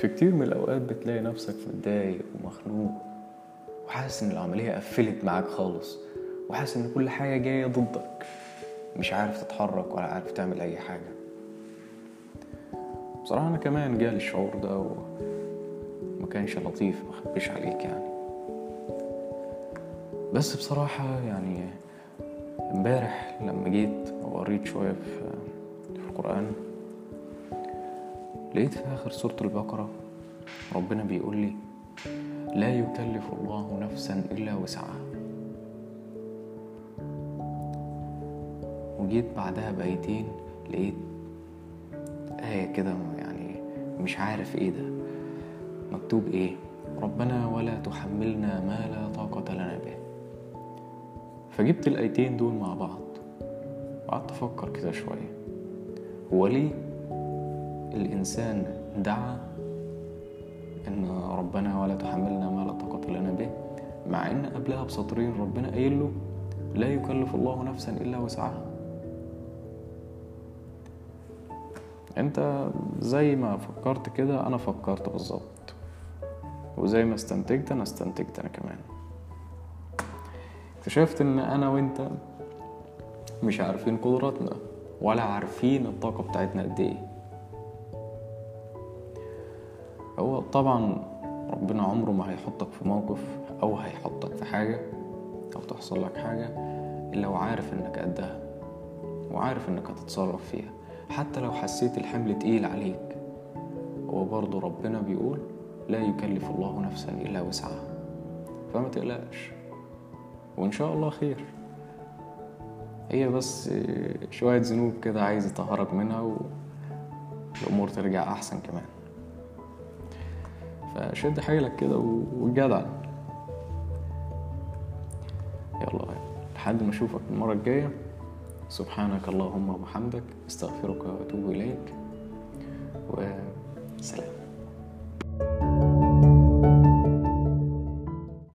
في كتير من الأوقات بتلاقي نفسك متضايق ومخنوق وحاسس إن العملية قفلت معاك خالص وحاسس إن كل حاجة جاية ضدك. مش عارف تتحرك ولا عارف تعمل أي حاجة. بصراحة أنا كمان جالي الشعور ده وما كانش لطيف مخبيش عليك يعني. بس بصراحة يعني امبارح لما جيت وقريت شوية في, القرآن لقيت في آخر سورة البقرة ربنا بيقول لي لا يكلف الله نفسا إلا وسعها. وجيت بعدها بآيتين لقيت آية كده يعني مش عارف إيه ده مكتوب إيه؟ ربنا ولا تحملنا ما لا طاقة لنا به. فجبت الآيتين دول مع بعض وقعدت أفكر كده شوية هو ليه الإنسان دعا إن ربنا ولا تحملنا ما لا طاقة لنا به مع إن قبلها بسطرين ربنا قايل له لا يكلف الله نفسا إلا وسعها. أنت زي ما فكرت كده أنا فكرت بالظبط. وزي ما استنتجت أنا استنتجت أنا كمان. اكتشفت إن أنا وأنت مش عارفين قدراتنا ولا عارفين الطاقة بتاعتنا قد إيه. هو طبعا ربنا عمره ما هيحطك في موقف أو هيحطك في حاجة أو تحصل لك حاجة إلا وعارف إنك قدها وعارف إنك هتتصرف فيها. حتى لو حسيت الحمل تقيل عليك هو برضه ربنا بيقول لا يكلف الله نفسا إلا وسعها. فما تقلقش وإن شاء الله خير. هي بس شوية ذنوب كده عايز يطهرك منها والأمور ترجع أحسن كمان. فشد حيلك كده وجدع. يلا لحد ما أشوفك المرة الجاية. سبحانك اللهم وبحمدك. أستغفرك وأتوب إليك. وسلام.